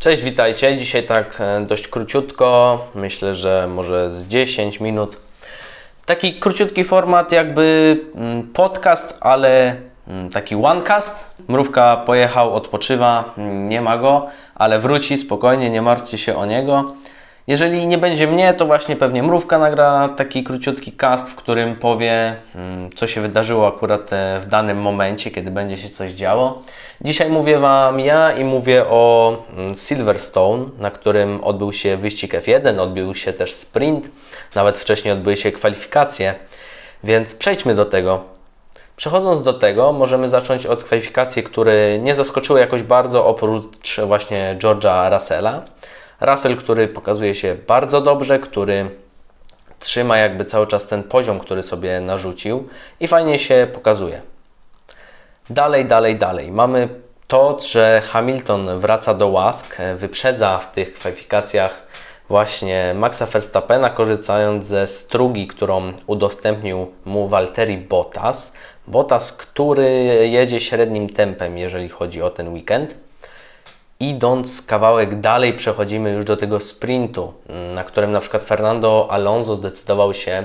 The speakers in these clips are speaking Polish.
Cześć, witajcie. Dzisiaj tak e, dość króciutko, myślę, że może z 10 minut. Taki króciutki format, jakby mm, podcast, ale mm, taki onecast. Mrówka pojechał, odpoczywa, mm, nie ma go, ale wróci spokojnie, nie martwcie się o niego. Jeżeli nie będzie mnie, to właśnie pewnie Mrówka nagra taki króciutki cast, w którym powie, co się wydarzyło akurat e, w danym momencie, kiedy będzie się coś działo. Dzisiaj mówię Wam ja i mówię o Silverstone, na którym odbył się wyścig F1, odbył się też sprint, nawet wcześniej odbyły się kwalifikacje, więc przejdźmy do tego. Przechodząc do tego, możemy zacząć od kwalifikacji, które nie zaskoczyły jakoś bardzo, oprócz właśnie George'a Russella. Russell, który pokazuje się bardzo dobrze, który trzyma jakby cały czas ten poziom, który sobie narzucił i fajnie się pokazuje. Dalej, dalej, dalej. Mamy to, że Hamilton wraca do łask, wyprzedza w tych kwalifikacjach właśnie Maxa Verstappena, korzystając ze strugi, którą udostępnił mu Valtteri Bottas. Bottas, który jedzie średnim tempem, jeżeli chodzi o ten weekend. Idąc kawałek dalej, przechodzimy już do tego sprintu, na którym na przykład Fernando Alonso zdecydował się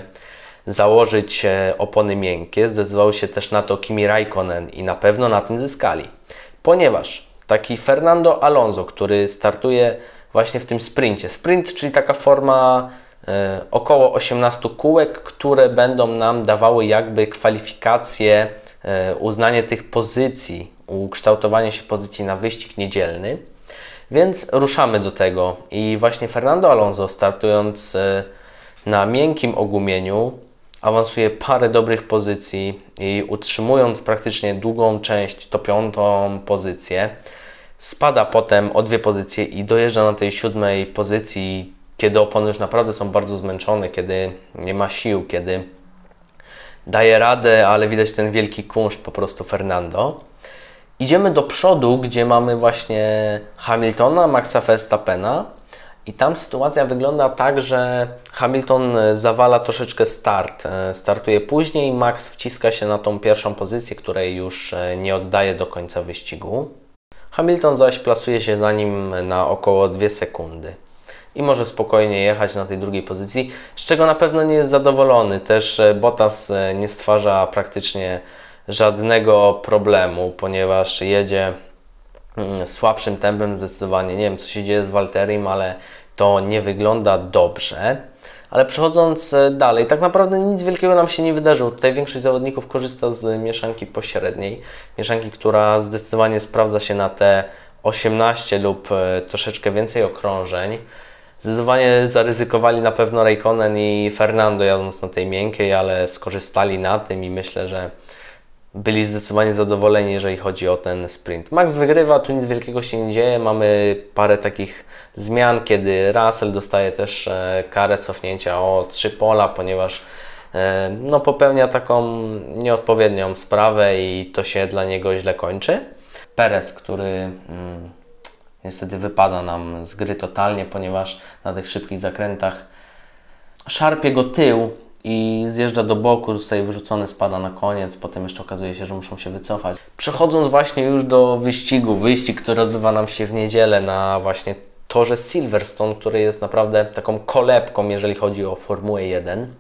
założyć e, opony miękkie, zdecydował się też na to Kimi Raikkonen i na pewno na tym zyskali. Ponieważ taki Fernando Alonso, który startuje właśnie w tym sprincie. Sprint, czyli taka forma e, około 18 kółek, które będą nam dawały jakby kwalifikacje, e, uznanie tych pozycji, ukształtowanie się pozycji na wyścig niedzielny. Więc ruszamy do tego i właśnie Fernando Alonso startując e, na miękkim ogumieniu awansuje parę dobrych pozycji i utrzymując praktycznie długą część, to piątą pozycję, spada potem o dwie pozycje i dojeżdża na tej siódmej pozycji, kiedy opony już naprawdę są bardzo zmęczone, kiedy nie ma sił, kiedy daje radę, ale widać ten wielki kunszt po prostu Fernando. Idziemy do przodu, gdzie mamy właśnie Hamiltona, Maxa Verstappena, i tam sytuacja wygląda tak, że Hamilton e, zawala troszeczkę start. E, startuje później, Max wciska się na tą pierwszą pozycję, której już e, nie oddaje do końca wyścigu. Hamilton zaś plasuje się za nim na około 2 sekundy i może spokojnie jechać na tej drugiej pozycji, z czego na pewno nie jest zadowolony. Też Bottas nie stwarza praktycznie żadnego problemu, ponieważ jedzie Mm, słabszym tempem zdecydowanie. Nie wiem, co się dzieje z Walterim, ale to nie wygląda dobrze. Ale przechodząc e, dalej, tak naprawdę nic wielkiego nam się nie wydarzyło. Tutaj większość zawodników korzysta z mieszanki pośredniej. Mieszanki, która zdecydowanie sprawdza się na te 18 lub e, troszeczkę więcej okrążeń. Zdecydowanie zaryzykowali na pewno Raikkonen i Fernando jadąc na tej miękkiej, ale skorzystali na tym i myślę, że byli zdecydowanie zadowoleni, jeżeli chodzi o ten sprint. Max wygrywa, tu nic wielkiego się nie dzieje. Mamy parę takich zmian, kiedy Russell dostaje też e, karę cofnięcia o 3 pola, ponieważ e, no, popełnia taką nieodpowiednią sprawę i to się dla niego źle kończy. Perez, który mm, niestety wypada nam z gry totalnie, ponieważ na tych szybkich zakrętach szarpie go tył, i zjeżdża do boku, zostaje wyrzucony, spada na koniec, potem jeszcze okazuje się, że muszą się wycofać. Przechodząc właśnie już do wyścigu, wyścig, który odbywa nam się w niedzielę na właśnie torze Silverstone, który jest naprawdę taką kolebką, jeżeli chodzi o Formułę 1.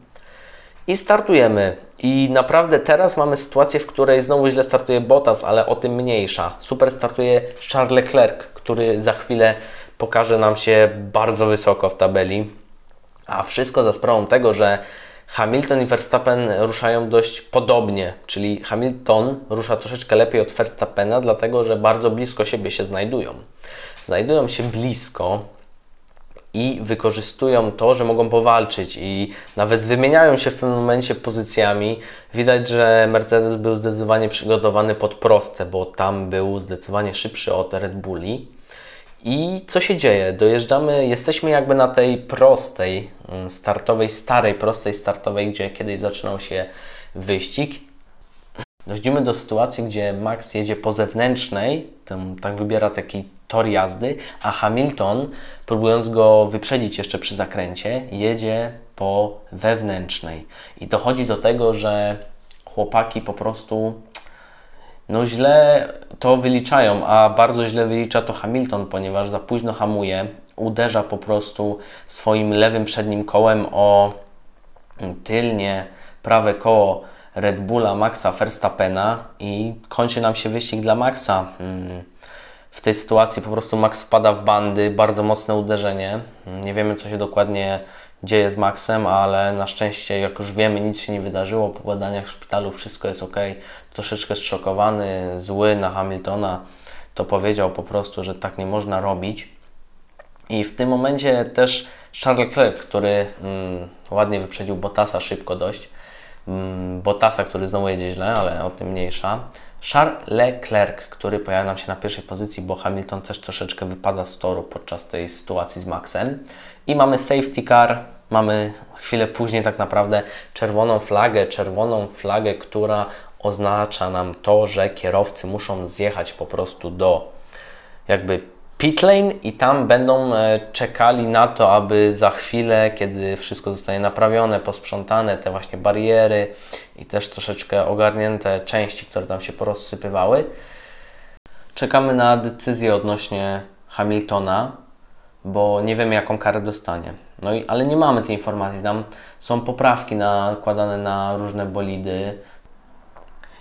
I startujemy. I naprawdę teraz mamy sytuację, w której znowu źle startuje Bottas, ale o tym mniejsza. Super startuje Charles Leclerc, który za chwilę pokaże nam się bardzo wysoko w tabeli. A wszystko za sprawą tego, że Hamilton i Verstappen ruszają dość podobnie, czyli Hamilton rusza troszeczkę lepiej od Verstappena, dlatego że bardzo blisko siebie się znajdują. Znajdują się blisko i wykorzystują to, że mogą powalczyć i nawet wymieniają się w pewnym momencie pozycjami. Widać, że Mercedes był zdecydowanie przygotowany pod proste, bo tam był zdecydowanie szybszy od Red Bulli. I co się dzieje? Dojeżdżamy, jesteśmy jakby na tej prostej, mm, startowej, starej, prostej startowej, gdzie kiedyś zaczynał się wyścig. Dochodzimy do sytuacji, gdzie Max jedzie po zewnętrznej, tym, tak wybiera taki tor jazdy, a Hamilton, próbując go wyprzedzić jeszcze przy zakręcie, jedzie po wewnętrznej. I dochodzi do tego, że chłopaki po prostu no źle to wyliczają, a bardzo źle wylicza to Hamilton, ponieważ za późno hamuje, uderza po prostu swoim lewym przednim kołem o tylnie prawe koło Red Bulla Maxa Verstappena i kończy nam się wyścig dla Maxa. Mm, w tej sytuacji po prostu Max wpada w bandy, bardzo mocne uderzenie. Nie wiemy, co się dokładnie dzieje z Maxem, ale na szczęście, jak już wiemy, nic się nie wydarzyło. Po badaniach w szpitalu wszystko jest ok. Troszeczkę zszokowany, zły na Hamiltona, to powiedział po prostu, że tak nie można robić. I w tym momencie też Charles Leclerc, który mm, ładnie wyprzedził Bottasa szybko dość, mm, Bottasa, który znowu jedzie źle, ale o tym mniejsza. Charles Leclerc, który pojawia nam się na pierwszej pozycji, bo Hamilton też troszeczkę wypada z toru podczas tej sytuacji z Maxem. I mamy safety car, mamy chwilę później tak naprawdę czerwoną flagę, czerwoną flagę, która oznacza nam to, że kierowcy muszą zjechać po prostu do jakby pit lane i tam będą e, czekali na to, aby za chwilę, kiedy wszystko zostanie naprawione, posprzątane, te właśnie bariery i też troszeczkę ogarnięte części, które tam się porozsypywały, czekamy na decyzję odnośnie Hamiltona, bo nie wiemy jaką karę dostanie. No i, ale nie mamy tej informacji. Tam są poprawki nakładane na różne bolidy.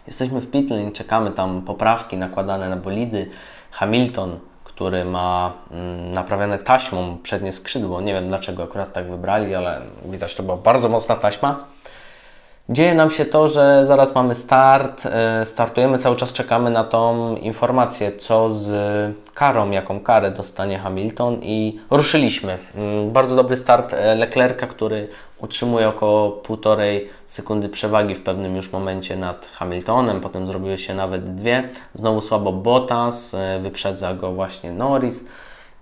Jesteśmy w pit lane, czekamy tam poprawki nakładane na bolidy. Hamilton który ma mm, naprawione taśmą przednie skrzydło. Nie wiem dlaczego akurat tak wybrali, ale widać, to była bardzo mocna taśma. Dzieje nam się to, że zaraz mamy start, e, startujemy, cały czas czekamy na tą informację, co z karą, jaką karę dostanie Hamilton i ruszyliśmy. Mm, bardzo dobry start e, Leclerca, który utrzymuje około półtorej sekundy przewagi w pewnym już momencie nad Hamiltonem, potem zrobiły się nawet dwie. Znowu słabo Bottas, e, wyprzedza go właśnie Norris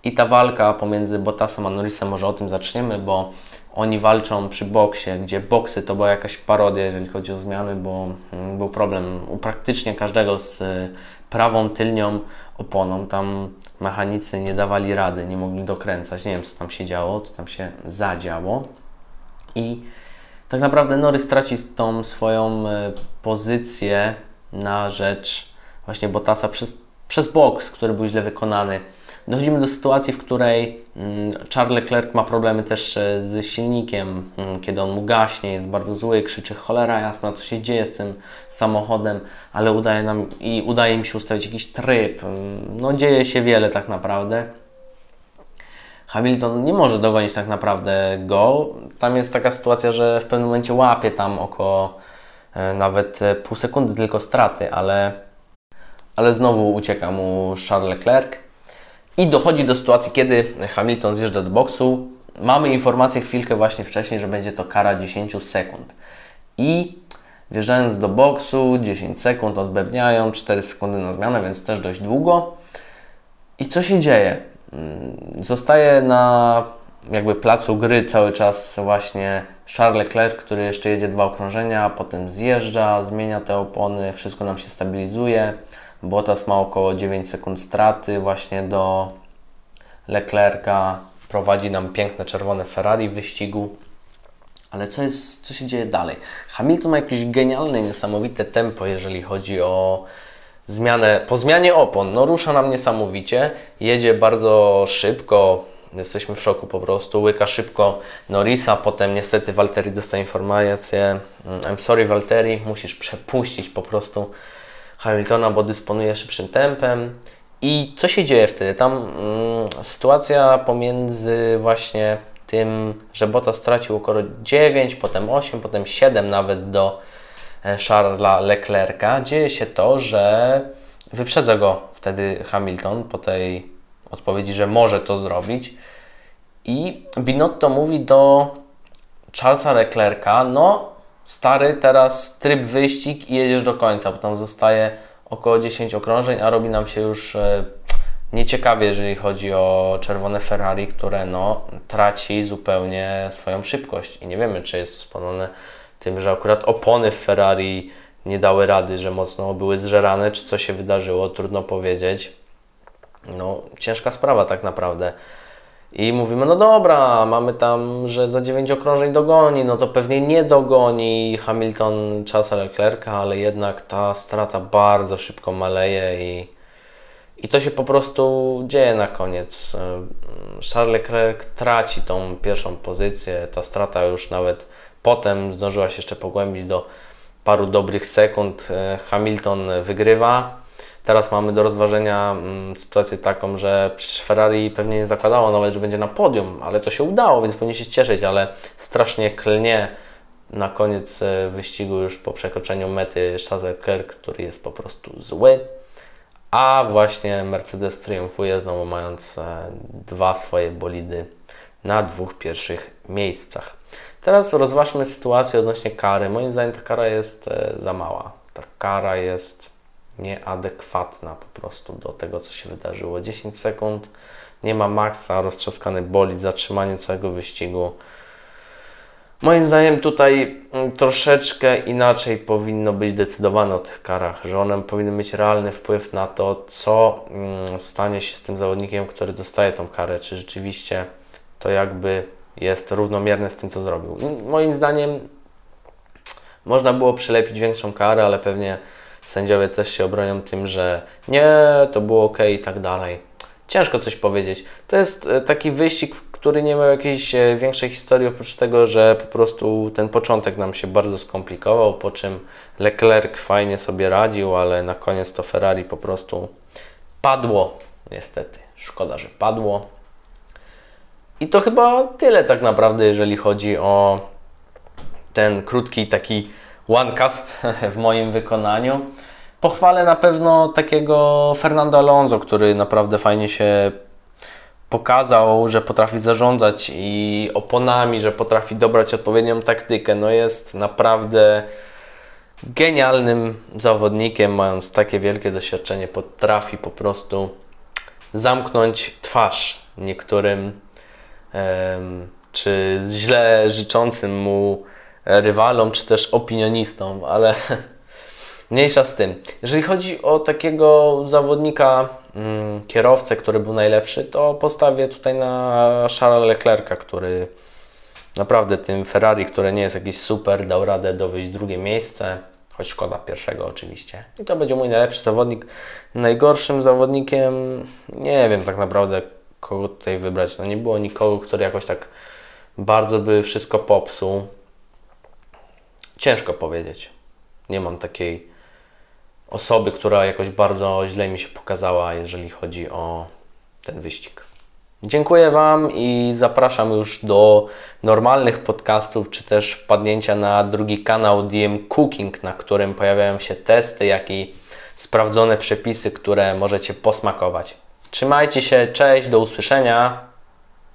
i ta walka pomiędzy Bottasem a Norrisem, może o tym zaczniemy, bo oni walczą przy boksie, gdzie boksy to była jakaś parodia, jeżeli chodzi o zmiany, bo mm, był problem u praktycznie każdego z e, prawą tylnią oponą. Tam mechanicy nie dawali rady, nie mogli dokręcać. Nie wiem, co tam się działo, co tam się zadziało. I tak naprawdę Norris traci tą swoją e, pozycję na rzecz właśnie Bottasa przez, przez boks, który był źle wykonany. Dochodzimy do sytuacji, w której mm, Charles Leclerc ma problemy też e, z silnikiem, mm, kiedy on mu gaśnie, jest bardzo zły, krzyczy cholera jasna, co się dzieje z tym samochodem, ale udaje nam i udaje im się ustawić jakiś tryb. Mm, no dzieje się wiele tak naprawdę. Hamilton nie może dogonić tak naprawdę go. Tam jest taka sytuacja, że w pewnym momencie łapie tam około e, nawet e, pół sekundy tylko straty, ale, ale znowu ucieka mu Charles Leclerc. I dochodzi do sytuacji, kiedy Hamilton zjeżdża do boksu. Mamy informację chwilkę właśnie wcześniej, że będzie to kara 10 sekund. I wjeżdżając do boksu, 10 sekund odbewniają, 4 sekundy na zmianę, więc też dość długo. I co się dzieje? Mm, zostaje na jakby placu gry cały czas właśnie Charles Leclerc, który jeszcze jedzie dwa okrążenia, potem zjeżdża, zmienia te opony, wszystko nam się stabilizuje. Bottas ma około 9 sekund straty właśnie do Leclerca. Prowadzi nam piękne czerwone Ferrari w wyścigu. Ale co, jest, co się dzieje dalej? Hamilton ma jakieś genialne, niesamowite tempo, jeżeli chodzi o zmianę, po zmianie opon. No rusza nam niesamowicie, jedzie bardzo szybko, jesteśmy w szoku po prostu, łyka szybko Norisa, potem niestety Walteri dostaje informację, mm, I'm sorry Walteri, musisz przepuścić po prostu Hamiltona, bo dysponuje szybszym tempem. I co się dzieje wtedy? Tam mm, sytuacja pomiędzy właśnie tym, że Bota stracił około 9, potem 8, potem 7 nawet do Charlesa Leclerca, dzieje się to, że wyprzedza go wtedy Hamilton po tej odpowiedzi, że może to zrobić. I Binotto mówi do Charlesa Leclerca, no stary, teraz tryb wyścig i jedziesz do końca, bo tam zostaje około 10 okrążeń, a robi nam się już e, nieciekawie, jeżeli chodzi o czerwone Ferrari, które no, traci zupełnie swoją szybkość i nie wiemy, czy jest to spowodowane tym, że akurat opony w Ferrari nie dały rady, że mocno były zżerane, czy co się wydarzyło, trudno powiedzieć. No, ciężka sprawa tak naprawdę. I mówimy, no dobra, mamy tam, że za 9 okrążeń dogoni, no to pewnie nie dogoni Hamilton czasa Leclerca, ale jednak ta strata bardzo szybko maleje i, i to się po prostu dzieje na koniec. Charles Leclerc traci tą pierwszą pozycję, ta strata już nawet potem zdążyła się jeszcze pogłębić do paru dobrych sekund. Hamilton wygrywa Teraz mamy do rozważenia mm, sytuację taką, że przecież Ferrari pewnie nie zakładało nawet, że będzie na podium, ale to się udało, więc powinien się cieszyć, ale strasznie klnie na koniec e, wyścigu już po przekroczeniu mety Charles Leclerc, który jest po prostu zły, a właśnie Mercedes triumfuje znowu mając e, dwa swoje bolidy na dwóch pierwszych miejscach. Teraz rozważmy sytuację odnośnie kary. Moim zdaniem ta kara jest e, za mała. Ta kara jest nieadekwatna po prostu do tego, co się wydarzyło. 10 sekund, nie ma maksa, roztrzaskany bolid, zatrzymanie całego wyścigu. Moim zdaniem tutaj mm, troszeczkę inaczej powinno być decydowane o tych karach, że one powinny mieć realny wpływ na to, co mm, stanie się z tym zawodnikiem, który dostaje tą karę, czy rzeczywiście to jakby jest równomierne z tym, co zrobił. Moim zdaniem można było przylepić większą karę, ale pewnie Sędziowie też się obronią tym, że nie, to było ok i tak dalej. Ciężko coś powiedzieć. To jest e, taki wyścig, który nie miał jakiejś e, większej historii, oprócz tego, że po prostu ten początek nam się bardzo skomplikował, po czym Leclerc fajnie sobie radził, ale na koniec to Ferrari po prostu padło. Niestety, szkoda, że padło. I to chyba tyle tak naprawdę, jeżeli chodzi o ten krótki taki OneCast w moim wykonaniu. Pochwalę na pewno takiego Fernando Alonso, który naprawdę fajnie się pokazał, że potrafi zarządzać i oponami, że potrafi dobrać odpowiednią taktykę. No jest naprawdę genialnym zawodnikiem, mając takie wielkie doświadczenie, potrafi po prostu zamknąć twarz niektórym czy źle życzącym mu rywalom, czy też opinionistom, ale mniejsza z tym. Jeżeli chodzi o takiego zawodnika, mm, kierowcę, który był najlepszy, to postawię tutaj na Charlesa Leclerca, który naprawdę tym Ferrari, które nie jest jakiś super, dał radę dowieść drugie miejsce, choć szkoda pierwszego oczywiście. I to będzie mój najlepszy zawodnik. Najgorszym zawodnikiem, nie wiem tak naprawdę kogo tutaj wybrać. No nie było nikogo, który jakoś tak bardzo by wszystko popsuł. Ciężko powiedzieć. Nie mam takiej osoby, która jakoś bardzo źle mi się pokazała, jeżeli chodzi o ten wyścig. Dziękuję Wam i zapraszam już do normalnych podcastów, czy też wpadnięcia na drugi kanał DM Cooking, na którym pojawiają się testy, jak i sprawdzone przepisy, które możecie posmakować. Trzymajcie się, cześć, do usłyszenia.